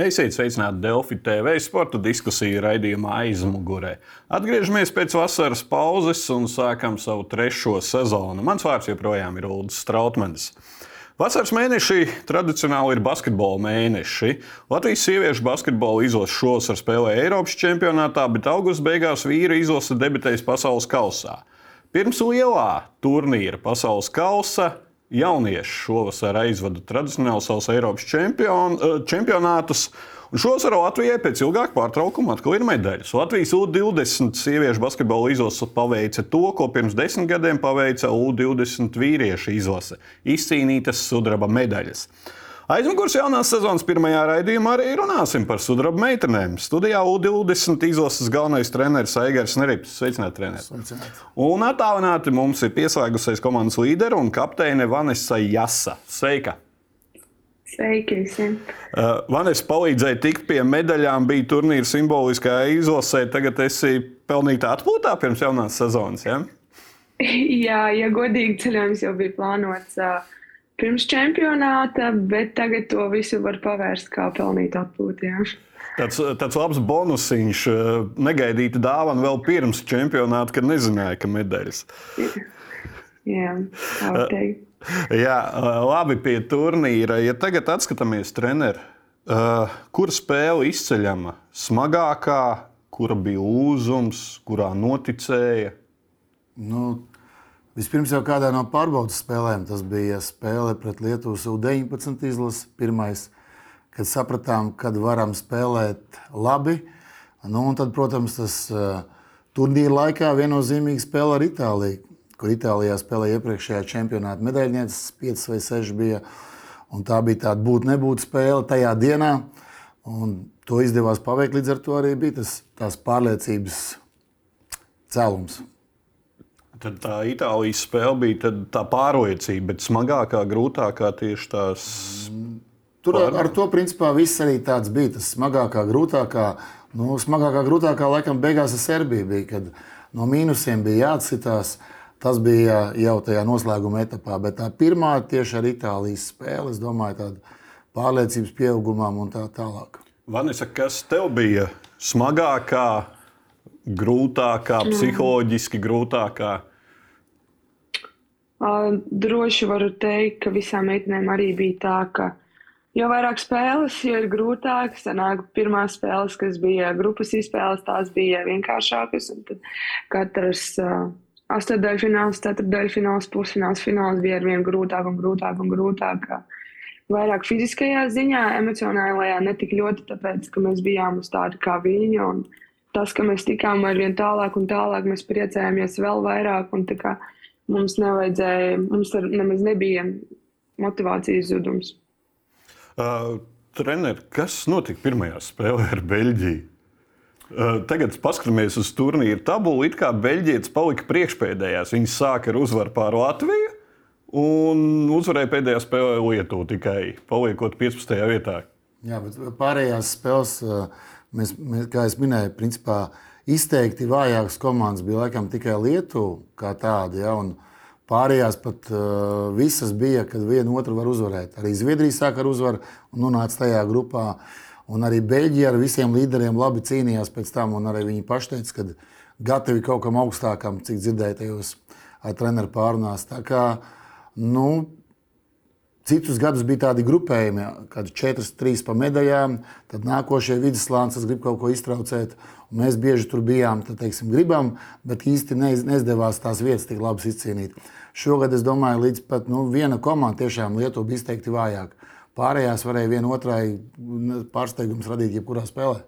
Esiet sveicināti Delfi TV sporta diskusiju raidījumā aizmugurē. Atgriežamies pēc vasaras pauzes un sākam savu trešo sezonu. Mans vārds joprojām ir Ulrichs Strautmanis. Vasaras mēneši tradicionāli ir basketbola mēneši. Latvijas sieviešu basketbola izlase šovasar spēlē Eiropas čempionātā, bet augusta beigās vīra izlase debitēs pasaules kausā. Pirms lielā turnīra pasaules kausa jaunieši šovasar aizvada tradicionāli savus Eiropas čempion, eh, čempionātus. Un šovasar Latvijai pēc ilgāka pārtraukuma atkal ir medaļas. Latvijas U-20 sieviešu basketbola izlase paveica to, ko pirms desmit gadiem paveica U-20 vīriešu izlase - izcīnītas sudraba medaļas. Aizmugurē jaunās sezonas pirmajā raidījumā arī runāsim par sudraba meitenēm. Studijā U20 izlases galvenais treneris Aigars Nerips. Sveicināti, treneris! Un attālināti mums ir pieslēgusies komandas līderi un kapteine Vanessa Jasa. Sveika! Sveiki visiem! Uh, Vanessa palīdzēja tikt pie medaļām, bija turnīra simboliskā izlasē. Tagad esi pelnīta atpūtā pirms jaunās sezonas. Ja? Jā, ja godīgi ceļojums jau bija plānots. Uh, pirms čempionāta, bet tagad to visu var pavērst kā pelnītu atpūtu. Tāds, tāds labs bonusiņš, eh, negaidīta dāvana vēl pirms čempionāta, kad nezināja, ka medaļas. Jā, tā var teikt. Jā, eh, labi pie turnīra. Ja tagad atskatāmies treneri, eh, kura spēle izceļama smagākā, kura bija lūzums, kurā noticēja? Nu, Vispirms jau kādā no pārbaudas spēlēm, tas bija spēle pret Lietuvas U-19 izlasi. Pirmais, kad sapratām, kad varam spēlēt labi. Nu, tad, protams, tas uh, turnīra laikā viennozīmīgi spēle ar Itāliju, kur Itālijā spēlēja iepriekšējā čempionāta medaļnieces, 5 vai 6 bija. Un tā bija tāda būt, nebūt spēle tajā dienā. Un to izdevās paveikt. Līdz ar to arī bija tas, tās pārliecības cēlums. Tad tā Itālijas spēle bija tā pārliecība, bet smagākā, grūtākā tieši tās. Tur pār... ar to principā viss arī tāds bija. Tas smagākā, grūtākā. Nu, smagākā, grūtākā laikam beigās ar Serbiju bija, kad no mīnusiem bija jāatcitās. Tas bija jau tajā noslēguma etapā, bet tā pirmā tieši ar Itālijas spēli, es domāju, tāda pārliecības pieaugumam un tā tālāk. Vanessa, kas tev bija smagākā, grūtākā, psiholoģiski grūtākā? Droši varu teikt, ka visām meitenēm arī bija tā, ka jo vairāk spēles, jo ir grūtāk. Sanāk, pirmās spēles, kas bija grupas izspēles, tās bija vienkāršākas. Tad katrs uh, astotdaļfināls, ceturtdaļfināls, pusfināls, fināls bija ar vien grūtāk un grūtāk un grūtāk. Vairāk fiziskajā ziņā, emocionālajā ne tik ļoti, tāpēc, ka mēs bijām uz tādu kā viņa. Tas, ka mēs tikām ar vien tālāk un tālāk, mēs priecājāmies vēl vairāk. Un, tā kā, uh, Mums nevajadzēja, mums nemaz nebija motivācijas zudums. Uh, Treneri, kas notika pirmajā spēlē ar Beļģiju? Uh, tagad paskatāmies uz turnīru tabulu. It kā Beļģijas palika priekšpēdējās. Viņi sāka ar uzvaru pār Latviju un uzvarēja pēdējā spēlē Lietuvu tikai paliekot 15. vietā. Jā, bet pārējās spēles, mēs, mēs, kā jau minēju, principā izteikti vājākas komandas bija laikam tikai Lietuva kā tāda. Ja, Pārējās pat uh, visas bija, kad viena otru var uzvarēt. Arī Zviedrija sāka ar uzvaru un nonāca tajā grupā. Un arī Beļģija ar visiem līderiem labi cīnījās pēc tam. Arī viņi paši teica, ka gatavi kaut kam augstākam, cik dzirdēju tajos treneru pārunās. Tā kā, nu, Citus gadus bija tādi grupējumi, kad 4-3 pa medaļām, tad nākošie viduslāns grib kaut ko iztraucēt. Mēs bieži tur bijām, tad, teiksim, gribam, bet īsti neiz, neizdevās tās vietas tik labi izcīnīt. Šogad es domāju, līdz pat nu, viena komanda tiešām Lietuva izteikti vājāk. Pārējās varēja vienotrai pārsteigums radīt jebkurā spēlē.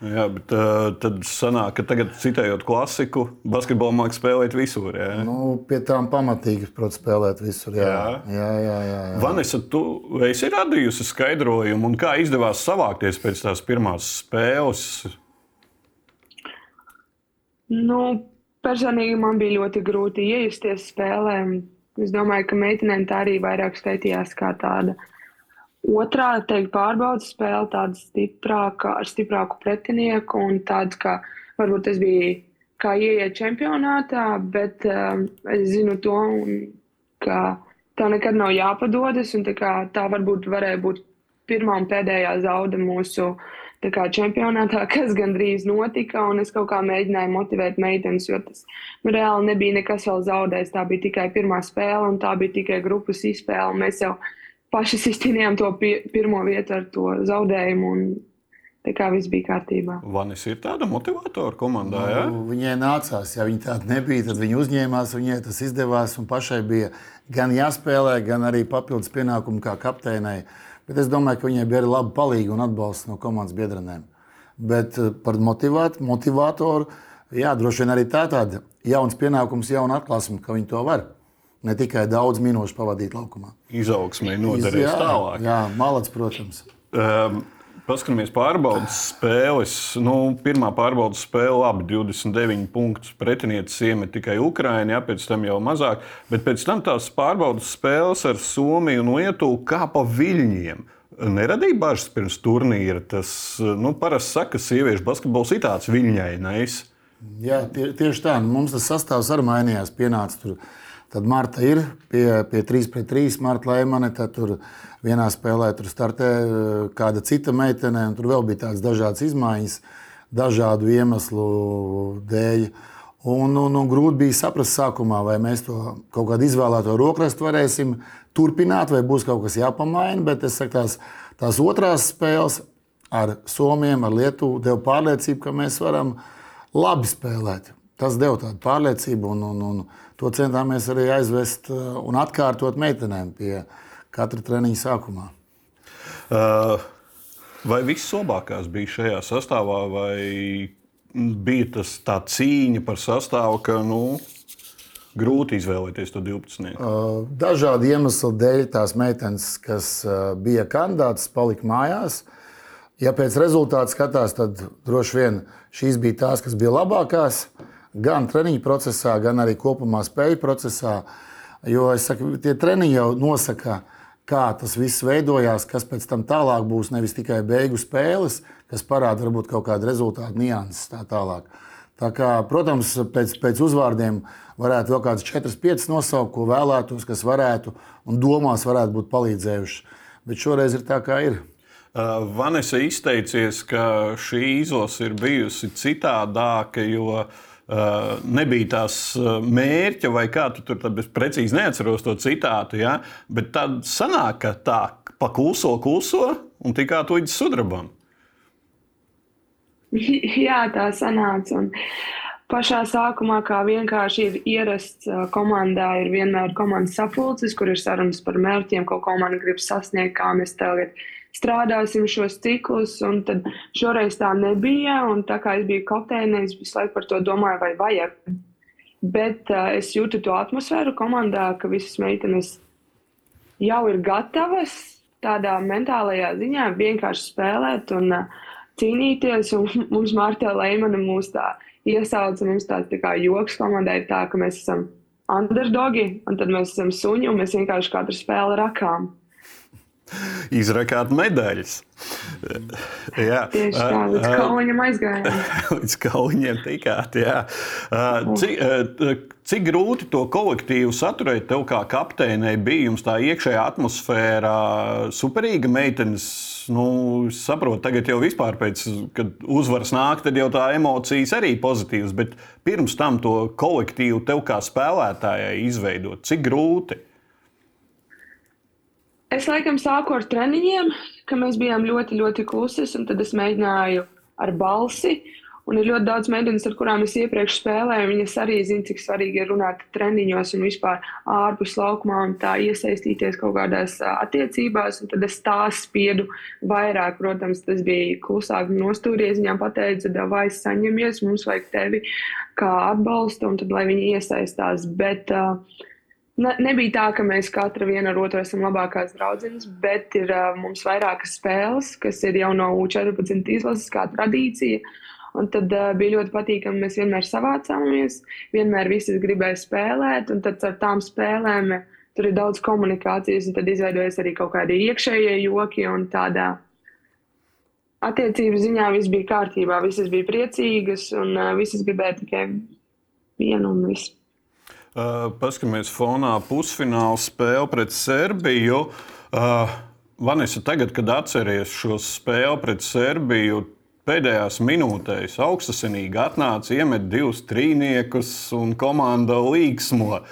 Jā, bet uh, tad sanāk, ka tagad, citējot klasiku, basketbolu mākslinieks spēlēt visur. Jā. Nu, pie tām pamatīgi, protams, spēlēt visur. Jā, jā, jā. jā, jā, jā. Vanessa, tu esi radījusi skaidrojumu, un kā izdevās savākties pēc tās pirmās spēles? Nu, personīgi man bija ļoti grūti iejusties spēlē. Es domāju, ka meitenēm tā arī vairāk skaitījās kā tāda Otrā, teikt, pārbaudas spēle, tāda stiprāka, ar stiprāku pretinieku un tāda, ka varbūt tas bija kā ieiet čempionātā, bet um, es zinu to, un, ka tā nekad nav jāpadodas, tā, kā, tā varbūt varēja būt pirmā un pēdējā zauda mūsu kā, čempionātā, kas gandrīz notika. Es kaut kā mēģināju motivēt meitenes, jo tas nu, reāli nebija nekas vēl zaudējis. Tā bija tikai pirmā spēle, un tā bija tikai grupas izspēle. Mēs jau paši izcīnījām to pi pirmo vietu ar to zaudējumu. Un, Tā kā viss bija kārtībā. Vanis ir tāda motivatora komandā. Ja? Nu, viņai nācās, ja viņa tāda nebija, tad viņa uzņēmās, viņai tas izdevās. Pašai bija gan jāspēlē, gan arī papildus pienākumi kā kapteinai. Bet es domāju, ka viņai bija arī laba palīga un atbalsts no komandas biedrenēm. Bet eh, par motivāt, motivatoru, jā, droši vien arī tā tāda jauns pienākums, jauna atklāsme, ka viņi to var. Ne tikai daudz minūšu pavadīt laukumā. Izaugsmē noderēs jā, tālāk. Jā, malacis, protams. Um, Paskatāmies, pārbaudas spēles. Nu, pirmā pārbaudas spēle, labi, 29 punktus. Pretinietis iemet tikai Ukraiņu, ja, pēc tam jau mazāk. Bet pēc tam tās pārbaudas spēles ar Somiju un Lietuvu kā pa viļņiem. Neradīja bažas pirms turnīra. Tas nu, parasti saka, ka sieviešu basketbols ir tāds viļņainais. Jā, tie, tieši tā. Nu, mums tas sastāvs arī mainījās. Pienāca tur. Tad Marta ir pie, pie 3 pret 3. Marta Leimane, tad tur vienā spēlē tur startē eh, kāda cita meitene, un tur vēl bija tādas dažādas izmaiņas, dažādu iemeslu dēļ. Un, un, un grūti bija saprast sākumā, vai mēs to kaut kādu izvēlēto rokrastu varēsim turpināt, vai būs kaut kas jāpamaina. Bet es saku, tās, tās otrās spēles ar Somiju, ar Lietuvu deva pārliecību, ka mēs varam labi spēlēt. Tas deva tādu pārliecību, un, un, un to centāmies arī aizvest eh, un atkārtot meitenēm pie katra treniņa sākumā. Uh, vai viss labākās bija šajā sastāvā, vai bija tas tā cīņa par sastāvu, ka nu, grūti izvēlēties to 12. Uh, dažādu iemeslu dēļ tās meitenes, kas uh, bija kandidātas, palika mājās. Ja pēc rezultātu skatās, tad droši vien šīs bija tās, kas bija labākās, gan treniņu procesā, gan arī kopumā spēju procesā. Jo saku, tie treniņi jau nosaka, kā tas viss veidojās, kas pēc tam tālāk būs nevis tikai beigu spēles, kas parāda varbūt kaut kādu rezultātu nianses tā tālāk. Tā kā, protams, pēc, pēc uzvārdiem varētu vēl kādas 4-5 nosaukt, ko vēlētos, kas varētu un domās varētu būt palīdzējuši. Bet šoreiz ir tā, kā ir. Vanessa izteicies, ka šī izlase ir bijusi citādāka, jo Uh, nebija tās uh, mērķa, vai kā tu tur precīzi neatceros to citātu. Ja? Bet tad sanāk, ka tā pa kluso, kluso un tikā tu līdz sudrabam. Jā, tā sanāca. Un pašā sākumā, kā vienkārši ir ierasts uh, komandā, ir vienmēr komandas sapulces, kur ir sarunas par mērķiem, ko komanda grib sasniegt, kā mēs tagad strādāsim šos ciklus. Tad šoreiz tā nebija. Tā kā es biju kapteinis, es visu laiku par to domāju, vai vajag. Bet uh, es jūtu to atmosfēru komandā, ka visas meitenes jau ir gatavas tādā mentālajā ziņā vienkārši spēlēt un uh, cīnīties. Un mums Marta Leimana mūs tā iesauca, mums tāds tā kā joks komandai ir tā, ka mēs esam underdogi, un tad mēs esam suņi, un mēs vienkārši katru spēli rakām izrakāt medaļas. jā, tieši tā, līdz kauņam aizgājām. līdz kauņiem tikāt, jā. Cik, cik grūti to kolektīvu saturēt tev kā kapteinei bija jums tā iekšējā atmosfērā, superīga meitenes, nu, saprotu, tagad jau vispār pēc, kad uzvaras nāk, tad jau tā emocijas arī pozitīvas, bet pirms tam to kolektīvu tev kā spēlētājai izveidot, cik grūti? Es laikam sāku ar treniņiem, ka mēs bijām ļoti, ļoti klusas, un tad es mēģināju ar balsi. Un ir ļoti daudz meitenes, ar kurām es iepriekš spēlēju. Viņas arī zina, cik svarīgi ir runāt treniņos un vispār ārpus laukumā un tā iesaistīties kaut kādās attiecībās. Un tad es tās spiedu vairāk. Protams, tas bija klusāk nostūries. Viņām pateica, vai saņemies, mums vajag tevi kā atbalstu, un tad lai viņi iesaistās. Bet, uh, Ne, nebija tā, ka mēs katra viena ar otru esam labākās draudzenes, bet ir uh, mums vairākas spēles, kas ir jau no U14 izlases, kā tradīcija. Un tad uh, bija ļoti patīkami, mēs vienmēr savācāmies, vienmēr visas gribēja spēlēt, un tad ar tām spēlēm tur ir daudz komunikācijas, un tad izveidojas arī kaut kādi iekšējie joki un tādā. Attiecību ziņā viss bija kārtībā, visas bija priecīgas, un uh, visas gribēja tikai vienu un visu. Uh, paskatāmies fonā pusfināla spēle pret Serbiju. Uh, Vanessa, tagad, kad atceries šo spēli pret Serbiju, pēdējās minūtēs augstasinīgi atnāca, iemet divus trīniekus un komanda līksmo.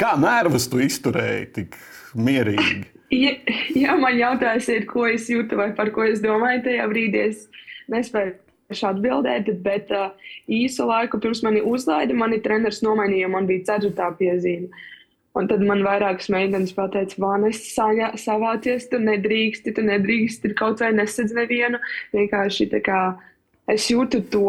Kā nervus tu izturēji tik mierīgi? Ja, ja man jautājums ir, ko es jūtu vai par ko es domāju, tajā brīdī es nespēju atbildēt, bet uh, īsu laiku pirms mani uzlaida, mani treneris nomainīja, man bija ceturtā piezīme. Un tad man vairākas meitenes pateica, Vanessa, savācies, tu nedrīksti, tu nedrīksti, kaut vai nesadz nevienu. Vienkārši tā kā es jūtu to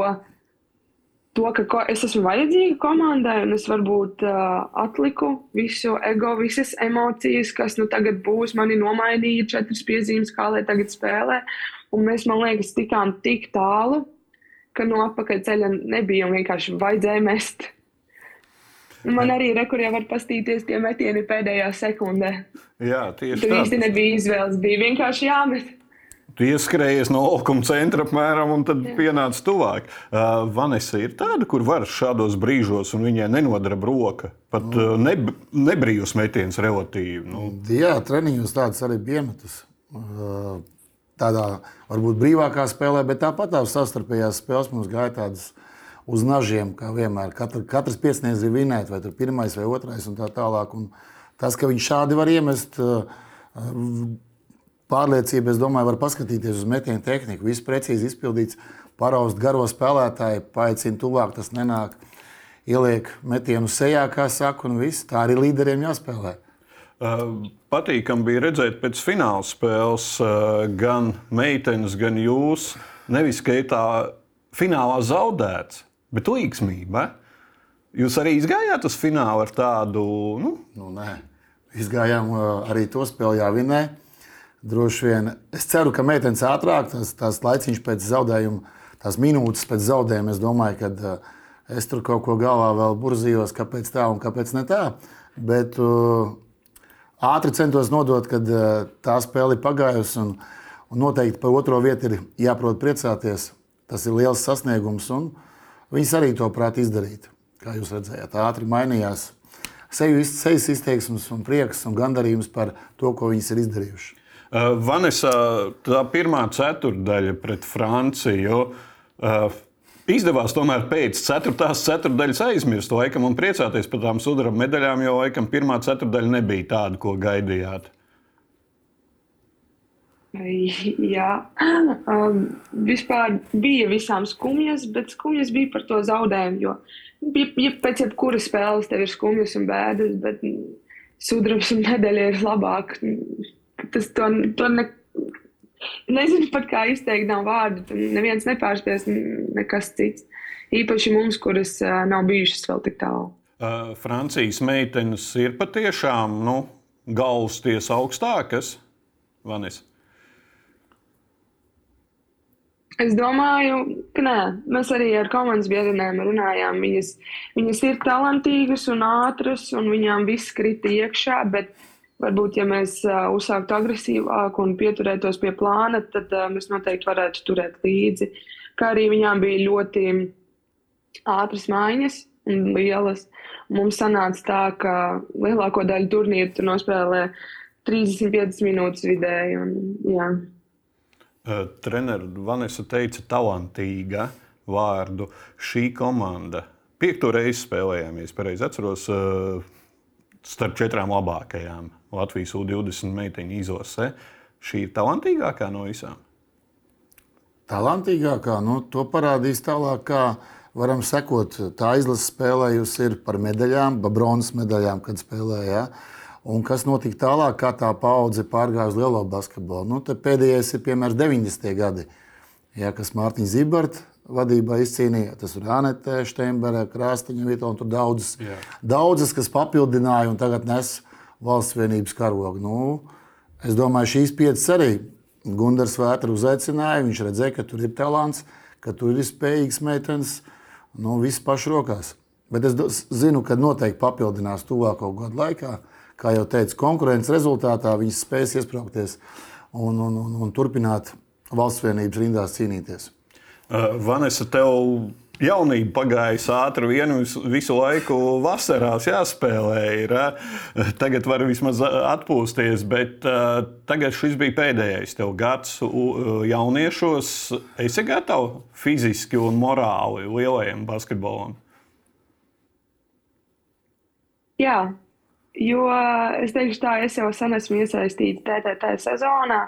to, ka ko, es esmu vajadzīga komandai, un es varbūt uh, atliku visu ego, visas emocijas, kas nu tagad būs. Mani nomainīja četras piezīmes, kā lai tagad spēlē. Un mēs, man liekas, tikām tik tālu, ka no apakaļ ceļa nebija un vienkārši vajadzēja mest. Man arī jau var pastīties tie metieni pēdējā sekundē. Jā, tieši tā. Tur īsti nebija izvēles, bija vienkārši jāmet. Tu ieskrējies no laukuma centra apmēram, un tad pienāca tuvāk. Uh, Vanessa ir tāda, kur var šādos brīžos, un viņai nenodara broka. Pat uh, ne, nebrīvs metiens relatīvi. Nu. Jā, treniņos tādas arī bija iemetas. Uh, tādā varbūt brīvākā spēlē, bet tāpat tās savstarpējās spēles mums gāja tādas uz nažiem, kā vienmēr. Katra, katrs piesniedz vinēt, vai tur pirmais vai otrais un tā tālāk. Un tas, ka viņš šādi var iemest. Uh, pārliecība, es domāju, var paskatīties uz metienu tehniku. Viss precīzi izpildīts, paraust garo spēlētāju, paaicina tuvāk, tas nenāk. Ieliek metienu sejā, kā saka, un viss. Tā arī līderiem jāspēlē. Patīkami bija redzēt pēc fināla spēles gan meitenes, gan jūs. Nevis, ka ir tā finālā zaudēts, bet līgsmība. Jūs arī izgājāt uz finālu ar tādu. Nu... Nu, nē, izgājām arī to spēli jāvinē. Droši vien es ceru, ka meitenes ātrāk, tas, tas laiciņš pēc zaudējuma, tās minūtes pēc zaudējuma, es domāju, ka es tur kaut ko galvā vēl burzījos, kāpēc tā un kāpēc ne tā. Bet uh, ātri centos nodot, ka uh, tā spēle ir pagājusi un, un noteikti par otro vietu ir jāprot priecāties. Tas ir liels sasniegums viņas arī to prāt izdarīt. Kā jūs redzējāt, ātri mainījās sejas izteiksmes un prieks un gandarījums par to, ko viņas ir izdarījušas. Uh, Vanessa, tā pirmā ceturdaļa pret Franciju. Uh, Izdevās tomēr pēc ceturtās ceturdaļas aizmirst laikam un priecāties par tām sudraba medaļām, jo laikam pirmā ceturdaļa nebija tāda, ko gaidījāt. Jā, um, vispār bija visām skumjas, bet skumjas bija par to zaudējumu. Jo ja, ja pēc jebkuras spēles tev ir skumjas un bēdas, bet sudrabs un medaļa ir labāk tas to, to ne, nezinu pat kā izteikt, nav vārdu. Neviens nepārspēs nekas cits. Īpaši mums, kuras uh, nav bijušas vēl tik tālu. Uh, Francijas meitenes ir patiešām nu, galvas tiesa augstākas, Vanis. Es domāju, ka nē. Mēs arī ar komandas biedriem runājām. Viņas, viņas ir talantīgas un ātras, un viņām viss krita iekšā. Bet Varbūt, ja mēs uh, uzsāktu agresīvāk un pieturētos pie plāna, tad uh, mēs noteikti varētu turēt līdzi. Kā arī viņām bija ļoti ātras maiņas un lielas. Mums sanāca tā, ka lielāko daļu turnīru tur nospēlē 35 minūtes vidēji. Un, jā. Treneris Vanessa teica, talantīga vārdu. Šī komanda piekto reizi spēlējāmies, pareizi atceros, uh, starp četrām labākajām. Latvijas U-20 meiteņu izlase. Šī ir talantīgākā no visām. Talantīgākā, nu, to parādīs tālāk, kā varam sekot. Tā izlase spēlējusi ir par medaļām, par bronzas medaļām, kad spēlēja. Un kas notika tālāk, kā tā paudze pārgāja uz lielo basketbolu? Nu, pēdējais ir piemēram 90. gadi, ja, kas Mārtiņš Zibarts vadībā izcīnīja. Tas ir Anete, Steinberga, Krāstiņa vietā un tur daudzas, Jā. daudzas, kas papildināja un tagad nes valsts vienības karogu. Nu, es domāju, šīs piecas arī Gunārs Vētra uzaicināja. Viņš redzēja, ka tur ir talants, ka tur ir spējīgs meitenes. Nu, viss pašu rokās. Bet es zinu, ka noteikti papildinās tuvāko gadu laikā. Kā jau teicu, konkurences rezultātā viņas spēs iesprāgties un, un, un, un turpināt valsts vienības rindās cīnīties. Uh, Vanessa, tev jaunība pagājusi ātri, vienu visu laiku vasarās jāspēlē. Ir, tagad var vismaz atpūsties, bet tagad šis bija pēdējais tev gads jauniešos. Esi gatavs fiziski un morāli lielajam basketbolam? Jā, jo es teikšu tā, es jau sen esmu iesaistīta TTT sezonā,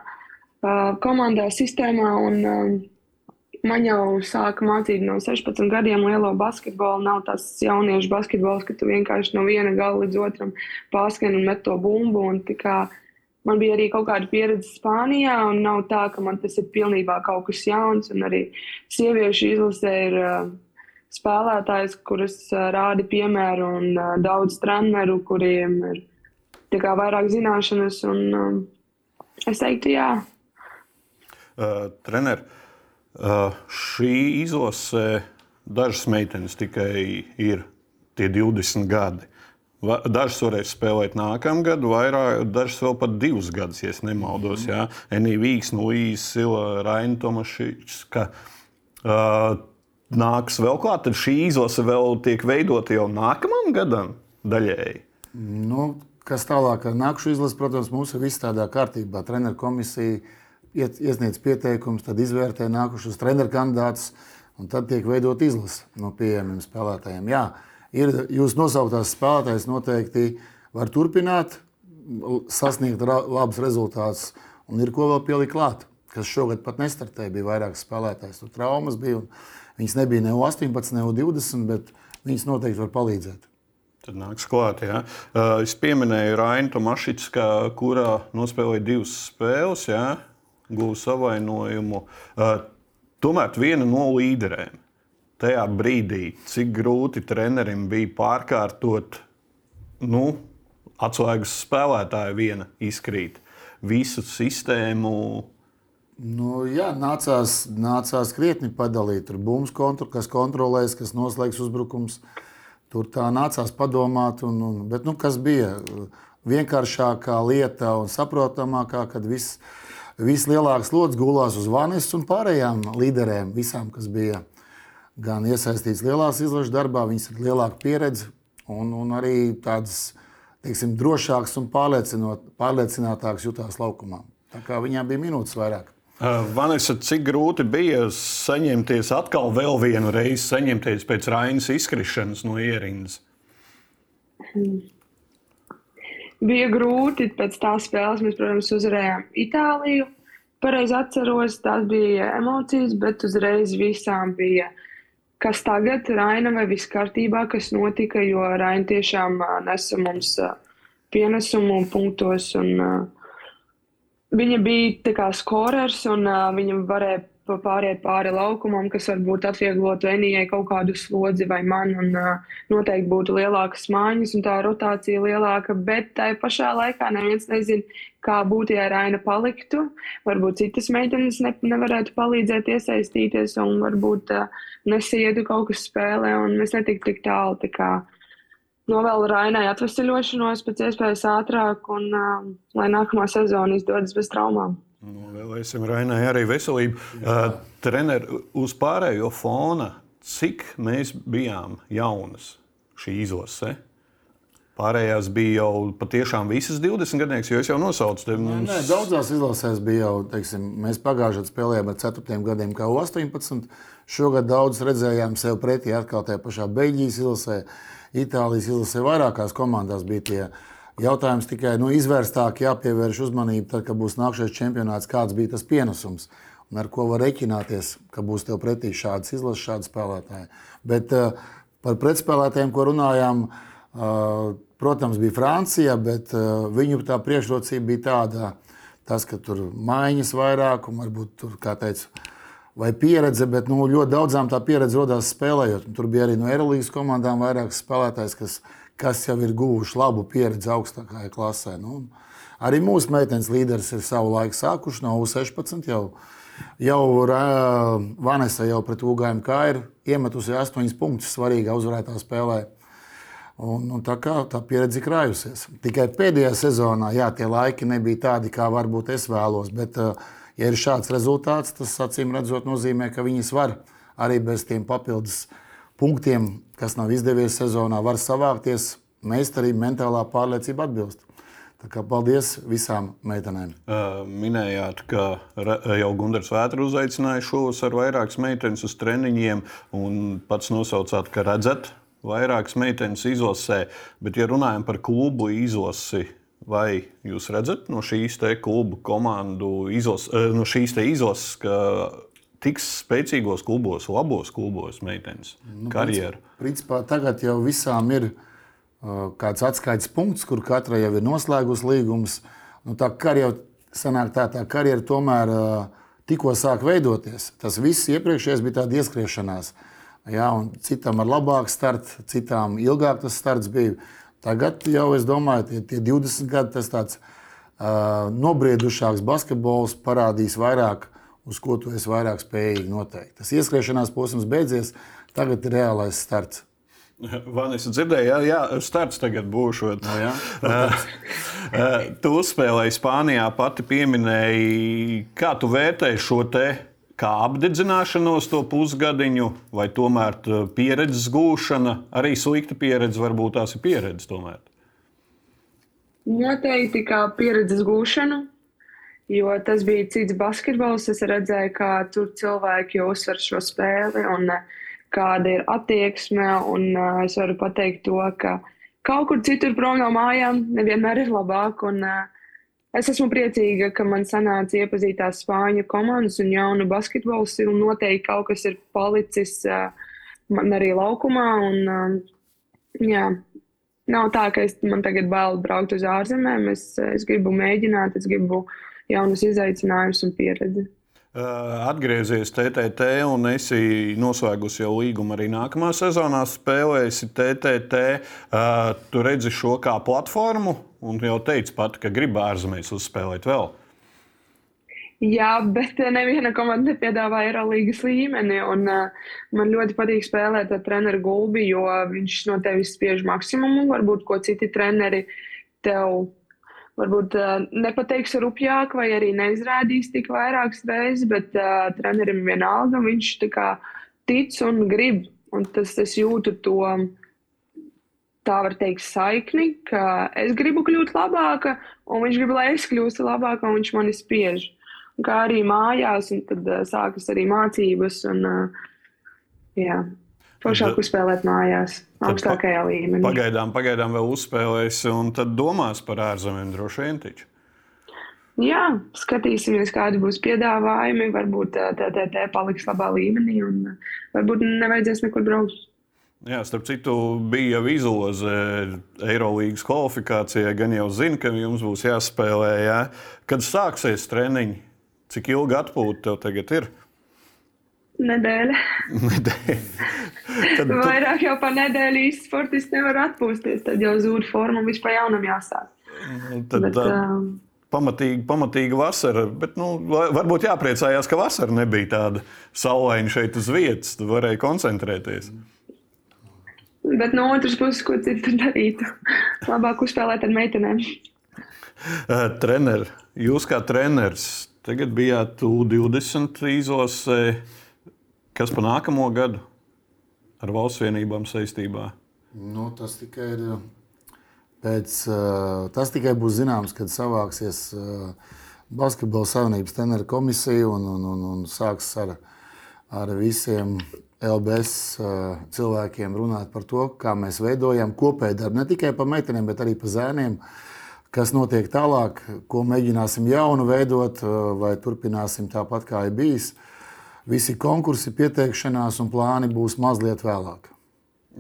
komandā, sistēmā. Un, uh, Man jau sāka mācīt no 16 gadiem lielo basketbolu. Nav tas jauniešu basketbols, ka tu vienkārši no viena gala līdz otram pārskrien un met to bumbu. Man bija arī kaut kāda pieredze Spānijā, un nav tā, ka man tas ir pilnībā kaut kas jauns. Un arī sieviešu izlasē ir uh, spēlētājs, kuras uh, rāda piemēru, un uh, daudz treneru, kuriem ir kā, vairāk zināšanas. Un, uh, es teiktu, jā. Uh, trener, Uh, šī izlase dažas meitenes tikai ir tie 20 gadi. Dažas varēs spēlēt nākamgad, vairāk, dažas vēl pat divus gadus, ja nemaldos. Mm -hmm. Enija Vīgs, Luīsa Sila, Raina Tomašs. Uh, nāks vēl klāt, tad šī izlase vēl tiek veidota jau nākamajam gadam daļēji. Nu, kas tālāk ar nākšu izlasi, protams, mums ir viss tādā kārtībā. Treneru komisija iesniedz pieteikumus, tad izvērtē nākušos treneru kandidātus, un tad tiek veidot izlase no pieejamiem spēlētājiem. Jā, ir jūs nosauktās spēlētājs noteikti var turpināt, sasniegt labus rezultātus, un ir ko vēl pielikt klāt. Kas šogad pat nestartēja, bija vairāk spēlētājs. Tur traumas bija. Viņas nebija ne 18, ne 20, bet viņas noteikti var palīdzēt. Tad nāks klāt. Ja. Es pieminēju Rainu Tomašits, kurā nospēlēja divas spēles. Ja guva savainojumu. Tomēr viena no līderēm tajā brīdī, cik grūti trenerim bija pārkārtot, nu, atslēgas spēlētāju viena izkrīt, visu sistēmu. Nu, jā, nācās, nācās krietni padalīt. Tur būs kontrol, kas kontrolēs, kas noslēgs uzbrukums. Tur tā nācās padomāt. Un, un, bet nu, kas bija vienkāršākā lieta un saprotamākā, kad viss vislielākais slodzes gulās uz Vanes un pārējām līderēm, visām, kas bija gan iesaistīts lielās izlases darbā, viņas ir lielāka pieredze un, un arī tādas teiksim, drošākas un pārliecinātākas jutās laukumā. Tā kā viņām bija minūtes vairāk. Vanessa, cik grūti bija saņemties atkal vēl vienu reizi, saņemties pēc Rainas izkrišanas no ierindas? Bija grūti pēc tās spēles. Mēs, protams, uzvarējām Itāliju. Pareizi atceros, tās bija emocijas, bet uzreiz visām bija. Kas tagad, Raina, vai viss kārtībā, kas notika, jo Raina tiešām nesa mums pienesumu punktos. Un, viņa bija skorers, un viņa varēja pāriet pāri laukumam, kas varbūt atvieglotu Enijai kaut kādu slodzi vai man, un uh, noteikti būtu lielākas mājas un tā rotācija lielāka, bet tai pašā laikā neviens nezina, kā būtu, ja Raina paliktu. Varbūt citas meitenes ne, nevarētu palīdzēt iesaistīties, un varbūt uh, nesietu kaut kas spēlē, un mēs netiktu tik tālu. Tā kā, Novēlu Rainai atvesaļošanos pēc iespējas ātrāk, un uh, lai nākamā sezona izdodas bez traumām. Novēlēsim Rainai arī veselību. Uh, Trener, uz pārējo fona, cik mēs bijām jaunas šī izlase? Pārējās bija jau patiešām visas 20 gadnieces, jo es jau nosaucu tevi. Mums... Nē, nē, daudzās izlasēs bija jau, teiksim, mēs pagājušajā gadā spēlējām ar 4 gadiem, kā 18. Šogad daudz redzējām sev pretī atkal tajā pašā Beļģijas izlasē, Itālijas izlasē, vairākās komandās bija tie Jautājums tikai nu, izvērstāk jāpievērš uzmanība, tad, kad būs nākamais čempionāts, kāds bija tas pienesums un ar ko var reķināties, ka būs tev pretī šādas izlases, šādi spēlētāji. Bet uh, par pretspēlētājiem, ko runājām, uh, protams, bija Francija, bet uh, viņu tā priekšrocība bija tāda, tas, ka tur maiņas vairāk un varbūt tur, kā teicu, vai pieredze, bet nu, ļoti daudzām tā pieredze radās spēlējot. Tur bija arī no Eirolandes komandām vairākas spēlētājas, kas kas jau ir guvuši labu pieredzi augstākajā klasē. Nu, arī mūsu meitenes līderis ir savu laiku sākuši no U16. Jau, jau Vanessa jau pret UGMK ir iemetusi 8 punktus svarīgā uzvarētā spēlē. Un, un tā kā tā pieredze ir krājusies. Tikai pēdējā sezonā, jā, tie laiki nebija tādi, kā varbūt es vēlos. Bet, uh, ja ir šāds rezultāts, tas acīm redzot, nozīmē, ka viņas var arī bez tiem papildus punktiem, kas nav izdevies sezonā, var savākties. Meistarība, mentālā pārliecība atbilst. Tā kā paldies visām meitenēm. Minējāt, ka jau Gunārs Vētra uzaicināja šovasar vairākas meitenes uz treniņiem, un pats nosaucāt, ka redzat vairākas meitenes izlasē. Bet, ja runājam par klubu izlasi, vai jūs redzat no šīs klubu komandu izlases, no šīs izlases, ka tiks spēcīgos klubos, labos klubos meitenes nu, karjeru? Principā, tagad jau visām ir kāds atskaites punkts, kur katra jau ir noslēgusi līgumus. Nu, tā karjera sanāk tā, tā karjera tomēr tikko sāk veidoties. Tas viss iepriekšējais bija tāds ieskriešanās. Jā, citam ar labāku startu, citām ilgāk tas starts bija. Tagad jau es domāju, tie, tie 20 gadi tas tāds uh, nobriedušāks basketbols parādīs vairāk, uz ko tu esi vairāk spējīgi noteikt. Tas ieskriešanās posms beidzies, tagad ir reālais starts. Vanis dzirdēja, jā, jā, starts tagad būšot. No, jā, tu uzspēlēji Spānijā, pati pieminēji, kā tu vērtēji šo te kā apdedzināšanos to pusgadiņu, vai tomēr pieredzes gūšana, arī slikta pieredze, varbūt tās ir pieredze tomēr. Noteikti kā pieredzes gūšanu, jo tas bija cits basketbols. Es redzēju, kā tur cilvēki uzsver šo spēli. Un, uh, kāda ir attieksme. Un, uh, es varu pateikt to, ka kaut kur citur prom no mājām nevienmēr ir labāk. Un, uh, es esmu priecīga, ka man sanāca iepazīt tās spāņu komandas un jaunu basketbolu stilu. Noteikti kaut kas ir palicis uh, man arī laukumā. Un, uh, jā, nav tā, ka es, man tagad bail braukt uz ārzemēm. Es, es gribu mēģināt, es gribu jaunus izaicinājumus un pieredzi. Atgriezies TTT un esi noslēgusi jau līgumu arī nākamā sezonā. Spēlēsi TTT. Tu redzi šo kā platformu un jau teici pat, ka gribi ārzemēs uzspēlēt vēl. Jā, bet neviena komanda nepiedāvā Eirolandes līmeni. Un, uh, man ļoti patīk spēlēt ar treneru Gulbi, jo viņš no tevis spiež maksimumu. Varbūt ko citi treneri tev varbūt uh, nepateiks rupjāk, vai arī neizrādīs tik vairākas reizes, bet uh, trenerim vienalga viņš kā, tic un grib. Un tas es jūtu to, tā var teikt, saikni, ka es gribu kļūt labāka, un viņš grib, lai es kļūstu labāka, un viņš mani spiež. Un kā arī mājās, un tad uh, sākas arī mācības. Un, uh, jā. Foršāk uzspēlēt mājās, augstākajā līmenī. Pagaidām, pagaidām vēl uzspēlēsi, un tad domās par ārzemēm droši vien taču. Jā, skatīsimies, kādi būs piedāvājumi. Varbūt TTT paliks labā līmenī, un varbūt nevajadzēs nekur braukt. Jā, starp citu, bija jau izloze Eirolandes kvalifikācijai. Gan jau zinu, ka jums būs jāspēlē. Jā. Kad sāksies treniņi, cik ilgi atpūta tev tagad ir? Nedēļa. Tad, Vairāk jau par nedēļu īsti sportisti nevar atpūsties. Tad jau zūd forma un vispār jaunam jāsāk. Nu, tad, bet, tā, um, pamatīgi, pamatīgi vasara. Bet, nu, varbūt jāpriecājās, ka vasara nebija tāda saulaina šeit uz vietas. Tu varēji koncentrēties. Bet no otras puses, ko citu darītu? Labāk uzspēlēt ar meitenēm. Trener, jūs kā treneris tagad bijāt U20 izlasē. Kas pa nākamo gadu ar valsts vienībām saistībā? Nu, tas tikai ir. Pēc, tas tikai būs zināms, kad savāksies Basketbola Savienības treneru komisija un, un, un, un sāks ar, ar visiem LBS cilvēkiem runāt par to, kā mēs veidojam kopēju darbu ne tikai par meitenēm, bet arī par zēniem. Kas notiek tālāk, ko mēģināsim jaunu veidot, vai turpināsim tāpat, kā ir bijis. Visi konkursi, pieteikšanās un plāni būs mazliet vēlāk.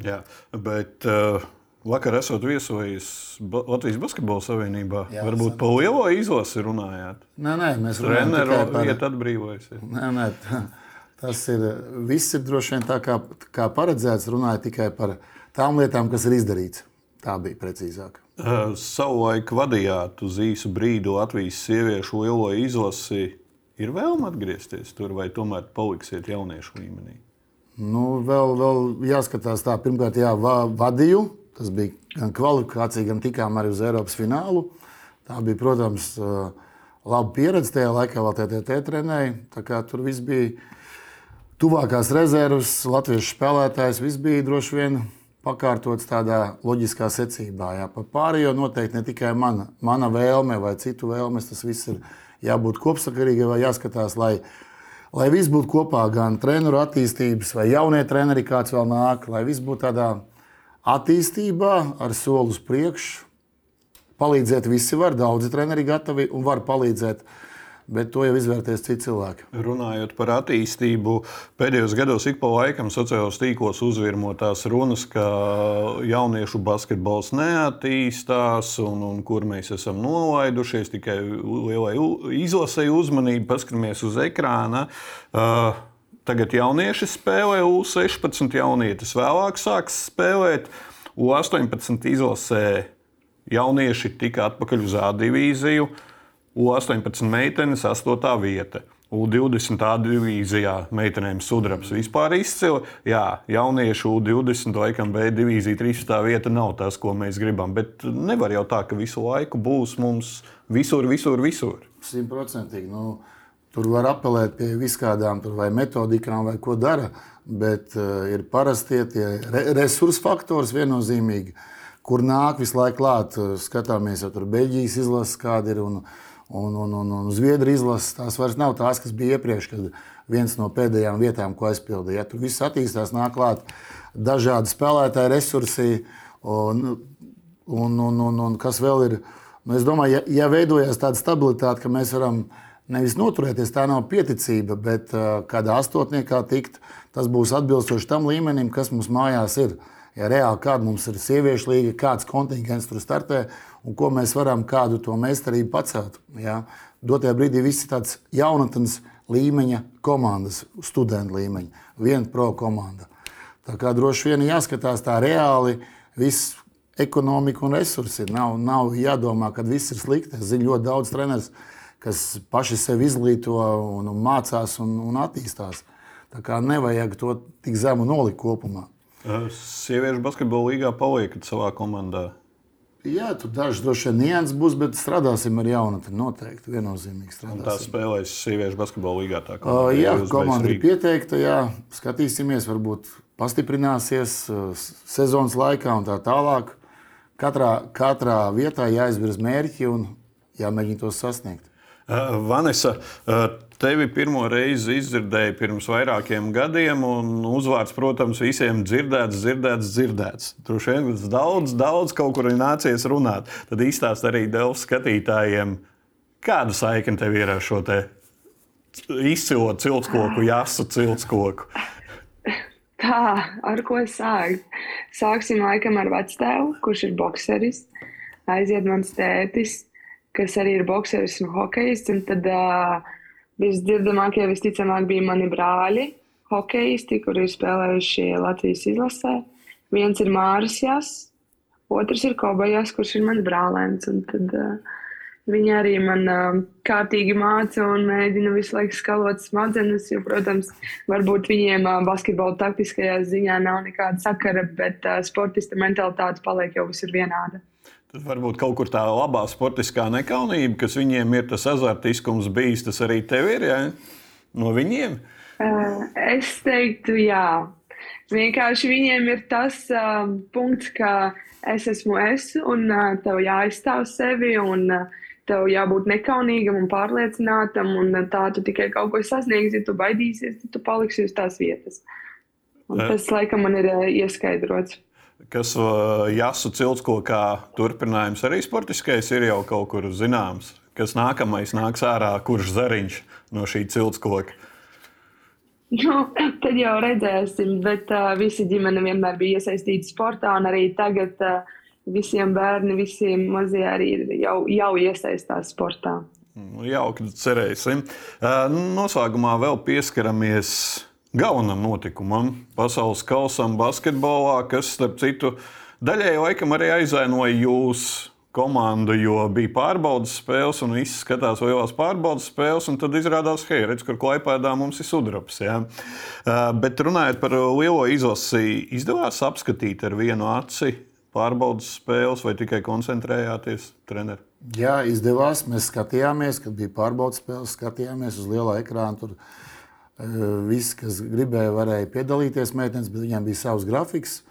Jā, bet uh, vakar esot viesojis Latvijas Basketbola Savienībā, Jā, varbūt pa lielo izlasi runājāt. Nē, nē, mēs runājam par vietā atbrīvojas. Nē, nē, tas ir, viss ir droši vien tā kā, kā paredzēts, runāja tikai par tām lietām, kas ir izdarīts. Tā bija precīzāk. Uh, savulaik vadījāt uz īsu brīdi Latvijas sieviešu lielo izlasi Ir vēlme atgriezties tur, vai tomēr paliksiet jauniešu līmenī? Nu, vēl, vēl jāskatās tā, pirmkārt, jā, va, vadīju. Tas bija gan kvalifikācija, gan tikām arī uz Eiropas finālu. Tā bija, protams, laba pieredze tajā laikā, vēl TTT trenēja. Tur viss bija tuvākās rezerves, latviešu spēlētājs, viss bija droši vien pakārtots tādā loģiskā secībā. Jā. Par pārējo noteikti ne tikai mana, mana vēlme vai citu vēlmes, tas viss ir jābūt kopsakarīgam vai jāskatās, lai, lai viss būtu kopā, gan treneru attīstības, vai jaunie treneri, kāds vēl nāk, lai viss būtu tādā attīstībā ar soli uz priekšu. Palīdzēt visi var, daudzi treneri gatavi un var palīdzēt. Bet to jau izvērtēs citi cilvēki. Runājot par attīstību, pēdējos gados ik pa laikam sociālajos tīklos uzvirmotās runas, ka jauniešu basketbols neattīstās un, un kur mēs esam nolaidušies tikai lielai izlasēji uzmanību, paskatāmies uz ekrāna. Uh, Tagad jaunieši spēlē U16, jaunietis vēlāk sāks spēlēt. U18 izlasē jaunieši tika atpakaļ uz A divīziju. U18 meitenes 8. vieta. U20 divīzijā meitenēm sudrabs vispār izcili. Jā, jauniešu U20 laikam B divīzija 13. vieta nav tas, ko mēs gribam. Bet nevar jau tā, ka visu laiku būs mums visur, visur, visur. Simtprocentīgi. Nu, tur var apelēt pie viskādām metodikām vai ko dara, bet uh, ir parastie tie re resursu faktors viennozīmīgi, kur nāk visu laiku klāt. Skatāmies, jau tur Beļģijas izlases kāda ir. Un, Un, un, un, un Zviedrijas izlases tās vairs nav tās, kas bija iepriekš, kad viens no pēdējām vietām, ko aizpildīja. Ja, tur viss attīstās, nāk klāt dažādi spēlētāji, resursi un, un, un, un, un kas vēl ir. Nu, es domāju, ja, ja veidojas tāda stabilitāte, ka mēs varam nevis noturēties, tā nav pieticība, bet uh, kādā astotniekā tikt, tas būs atbilstoši tam līmenim, kas mums mājās ir. Ja reāli kāda mums ir sieviešu līga, kāds kontingents tur startē, un ko mēs varam kādu to meistarību pacelt. Ja? Dotajā brīdī viss ir tāds jaunatnes līmeņa komandas, studentu līmeņa, viena pro komanda. Tā kā droši vien jāskatās tā reāli, viss ekonomika un resursi. Nav, nav jādomā, ka viss ir slikti. Es zinu ļoti daudz treneris, kas paši sevi izglīto un, un mācās un, un attīstās. Tā kā nevajag to tik zemu nolikt kopumā. Sieviešu basketbola līgā paliekat savā komandā. Jā, tur dažs droši vien nianses būs, bet strādāsim ar jaunatni. Noteikti viennozīmīgi strādāsim. Tā spēlēs sieviešu basketbola līgā. Tā komanda, uh, jā, komanda ir pieteikta. Jā, skatīsimies, varbūt pastiprināsies sezonas laikā un tā tālāk. Katrā, katrā vietā jāizvirz mērķi un jāmēģina tos sasniegt. Vanessa, uh, tevi pirmo reizi izdzirdēju pirms vairākiem gadiem, un uzvārds, protams, visiem dzirdēts, dzirdēts, dzirdēts. Tur šeit daudz, daudz kaut kur ir nācies runāt. Tad izstāst arī Delfu skatītājiem, kāda saikne tev ir ar šo te izcilo ciltskoku, jāsu ciltskoku. Tā, ar ko sākt? Sāksim laikam ar vectēvu, kurš ir bokseris. Aiziet mans tētis, kas arī ir bokseris un hokejs. Un tad uh, Visdzirdamākie visticamāk bija mani brāļi, hokeisti, kuri ir spēlējuši Latvijas izlasē. Viens ir Māris Jās, otrs ir Kobajas, kurš ir mans brālēns. Tad, uh, Viņa arī man uh, kārtīgi māca un mēģina visu laiku skalot smadzenes. Jo, protams, varbūt viņiem uh, basketbola taktiskajā ziņā nav nekāda sakara, bet uh, sportista mentalitāte paliek jau visur vienāda. Varbūt kaut kur tā labā sportiskā nekaunība, kas viņiem ir tas azartiskums bijis, tas arī tev ir ja? no viņiem? Es teiktu, jā. Vienkārši viņiem ir tas uh, punkts, ka es esmu es, un uh, tev jāizstāv sevi, un uh, tev jābūt nekaunīgam un pārliecinātam, un uh, tā tu tikai kaut ko sasniegsi, ja tu baidīsies, tad tu paliksi uz tās vietas. Un tas, laikam, man ir uh, ieskaidrots kas Jāsu Ciltskokā turpinājums arī sportiskais ir jau kaut kur zināms. Kas nākamais nāks ārā, kurš zariņš no šī ciltskoka? Nu, tad jau redzēsim, bet uh, visi ģimene vienmēr bija iesaistīta sportā, un arī tagad uh, visiem bērni, visiem mazie arī jau, jau iesaistās sportā. Nu, jauki, cerēsim. Uh, noslēgumā vēl pieskaramies galvenam notikumam, pasaules kausam, basketbolā, kas, starp citu, daļēji laikam arī aizvainoja jūs komandu, jo bija pārbaudas spēles, un viss skatās lielās pārbaudas spēles, un tad izrādās, hei, redz, kur klaipēdā mums ir sudrabs. Ja? Uh, bet runājot par lielo izlasi, izdevās apskatīt ar vienu aci pārbaudas spēles, vai tikai koncentrējāties treneri? Jā, izdevās. Mēs skatījāmies, kad bija pārbaudas spēles, skatījāmies uz lielā ekrāna. Tur Visi, kas gribēja, varēja piedalīties meitenes, bet viņiem bija savs grafiks.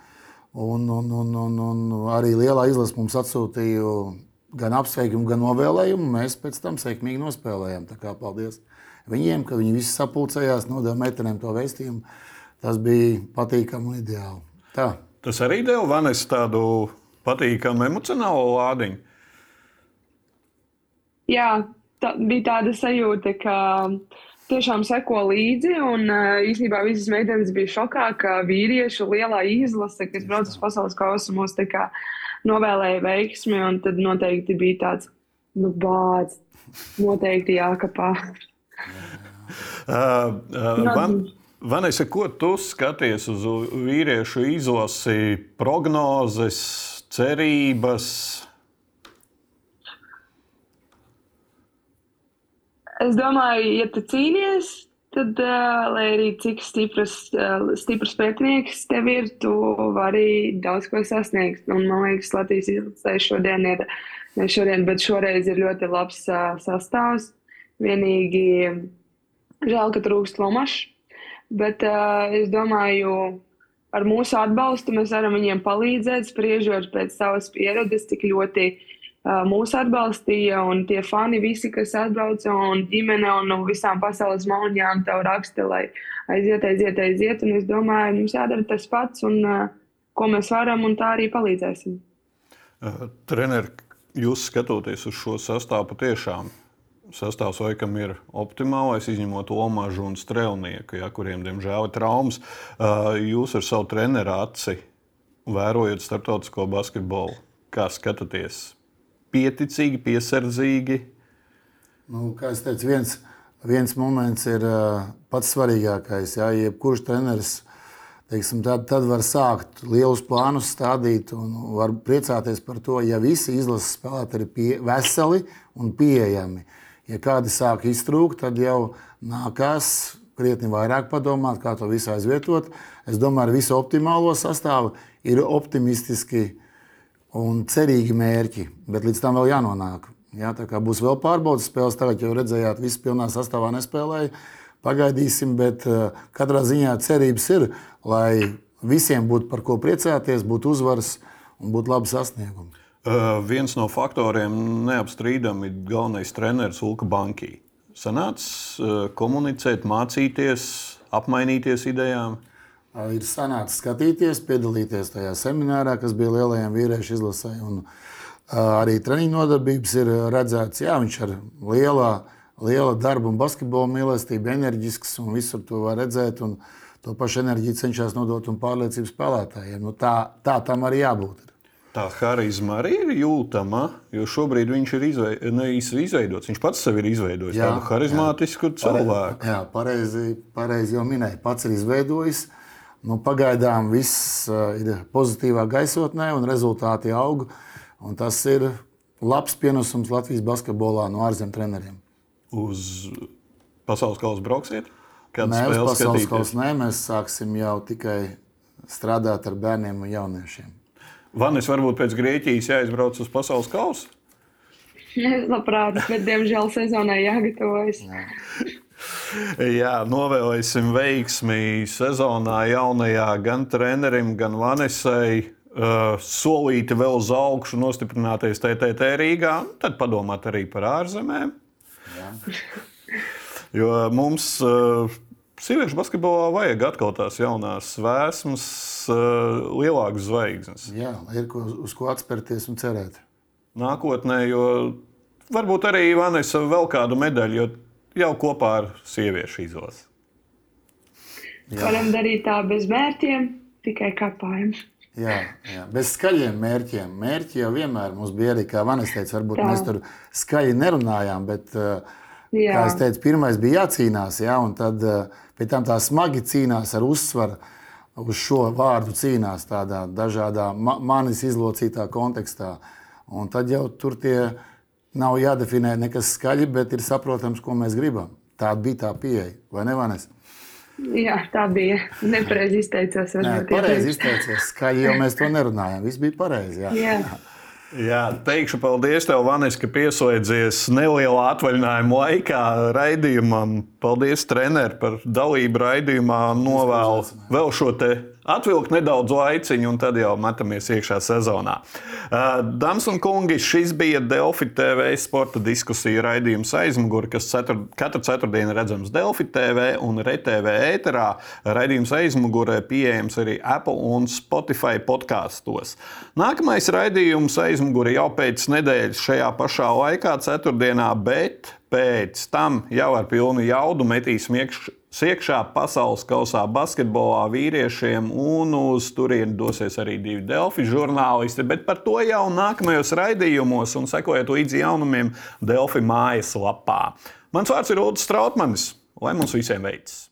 Un, un, un, un, un arī lielā izlase mums atsūtīja gan apsveikumu, gan novēlējumu. Mēs pēc tam sekmīgi nospēlējām. Tā kā paldies viņiem, ka viņi visi sapulcējās, nodeva meitenēm to vēstījumu. Tas bija patīkami un ideāli. Tā. Tas arī deva Vanes tādu patīkamu emocionālu lādiņu. Jā, tā bija tāda sajūta, ka tiešām seko līdzi. Un īstenībā visas meitenes bija šokā, ka vīriešu lielā izlase, kas brauc uz pasaules kausa, mūs novēlēja veiksmi. Un tad noteikti bija tāds, nu, bāds, noteikti jākapā. uh, uh, van, Vanessa, ko tu skaties uz vīriešu izlasi, prognozes, cerības? Es domāju, ja tu cīnies, tad, uh, lai arī cik stipras, uh, stiprs pētnieks tev ir, tu vari daudz ko sasniegt. Un, man liekas, Latvijas izlasē šodien ir, ne šodien, bet šoreiz ir ļoti labs uh, sastāvs. Vienīgi žēl, ka trūkst lomašs, bet uh, es domāju, ar mūsu atbalstu mēs varam viņiem palīdzēt, spriežot pēc savas pieredzes, cik ļoti uh, mūs atbalstīja, un tie fani visi, kas atbrauca, un ģimene un no visām pasaules mauņām tev raksta, lai aiziet, aiziet, aiziet. Un es domāju, mums jādara tas pats, un ko mēs varam, un tā arī palīdzēsim. Trener, jūs skatoties uz šo sastāvu patiešām. Sastāvs laikam ir optimālais, izņemot Omažu un Strelnieku, ja, kuriem, diemžēl, ir traumas. Jūs ar savu treneru aci vērojat starptautisko basketbolu. Kā skatāties pieticīgi, piesardzīgi. Nu, kā jau teicu, viens, viens moments ir uh, pats svarīgākais. Ja jebkurš treneris teiksim, tad, tad var sākt lielus plānus stādīt un var priecāties par to, ja visi izlases spēlētāji ir pie, veseli un pieejami. Ja kādi sāk iztrūkt, tad jau nākās krietni vairāk padomāt, kā to visu aizvietot. Es domāju, ar visu optimālo sastāvu ir optimistiski un cerīgi mērķi, bet līdz tam vēl jānonāk. Jā, tā kā būs vēl pārbaudas spēles, tagad jau redzējāt, visi pilnā sastāvā nespēlēja. Pagaidīsim, bet uh, katrā ziņā cerības ir, lai visiem būtu par ko priecāties, būtu uzvaras un būtu labi sasniegumi. Uh, viens no faktoriem neapstrīdami ir galvenais treneris Ulka Bankī. Sanācis uh, komunicēt, mācīties, apmainīties idejām. Uh, ir sanācis skatīties, piedalīties tajā seminārā, kas bija lielajiem vīriešu izlasē. Un, arī treniņu nodarbības ir redzēts, jā, viņš ar lielā, liela darba un basketbola mīlestību, enerģisks un visur to var redzēt. Un to pašu enerģiju cenšas nodot un pārliecību spēlētājiem. Nu, tā, tā tam arī jābūt. Tā harizma arī ir jūtama, jo šobrīd viņš ir izveid, ne, izveidots. Viņš pats sev ir izveidojis jā, tādu harizmātisku jā. cilvēku. Jā, pareizi, pareizi jau minēja. Pats ir izveidojis. Uh, Nu, pagaidām viss ir pozitīvā gaisotnē, un rezultāti aug. Un tas ir labs pienesums Latvijas basketbolā no ārzemju treneriem. Uz pasaules kausa brauksiet? Nē, uz pasaules kausa nē, mēs sāksim jau tikai strādāt ar bērniem un jauniešiem. Vanis, varbūt pēc Grieķijas jāizbrauc uz pasaules kausa? Labprāt, bet diemžēl sezonai jāgatavojas. Jā. Jā, novēlēsim veiksmi sezonā jaunajā gan trenerim, gan Vanesai. Uh, solīti vēl uz augšu, nostiprināties TTT Rīgā, tad padomāt arī par ārzemēm. Jo mums uh, sieviešu basketbolā vajag atkal tās jaunās vēsmas, uh, lielākas zvaigznes. Jā, ir ko, uz ko atspērties un cerēt. Nākotnē, jo varbūt arī Vanesa vēl kādu medaļu, jo jau kopā ar sieviešu izlasi. Varam darīt tā bez mērķiem, tikai kāpājam. Jā, jā, bez skaļiem mērķiem. Mērķi jau vienmēr mums bija arī, kā Vanis teica, varbūt tā. mēs tur skaļi nerunājām, bet, uh, jā. kā es teicu, pirmais bija jācīnās, jā, un tad uh, pēc tam tā smagi cīnās ar uzsvaru uz šo vārdu cīnās tādā dažādā manis izlocītā kontekstā. Un tad jau tur tie Nav jādefinē nekas skaļi, bet ir saprotams, ko mēs gribam. Tā bija tā pieeja, vai ne? Vanes? Jā, tā bija. Nepareizi izteicās. Nē, pareizi izteicās. Skaļi jau mēs to nerunājām. Viss bija pareizi. Jā. Jā. Jā, teikšu paldies tev, Vanis, ka pieslēdzies nelielā atvaļinājuma laikā raidījumam. Paldies, treneri, par dalību raidījumā. Novēlu vēl šo te atvilkt nedaudz laiciņu, un tad jau metamies iekšā sezonā. Dāmas un kungi, šis bija Delfi TV sporta diskusija raidījums aizmugurē, kas cetur, katru ceturtdienu redzams Delfi TV un RTV ēterā. Raidījums aizmugurē pieejams arī Apple un Spotify podkāstos. Nākamais raidījums aizmugurē jau pēc nedēļas šajā pašā laikā, ceturtdienā, bet pēc tam jau ar pilnu jaudu metīsim iekšā Siekšā pasaules kausā basketbolā vīriešiem, un uz turieni dosies arī divi Delfi žurnālisti. Bet par to jau nākamajos raidījumos, un sekojiet līdzi jaunumiem Delfi mājaslapā. Mans vārds ir Ulrichs Strautmanis. Lai mums visiem veicas!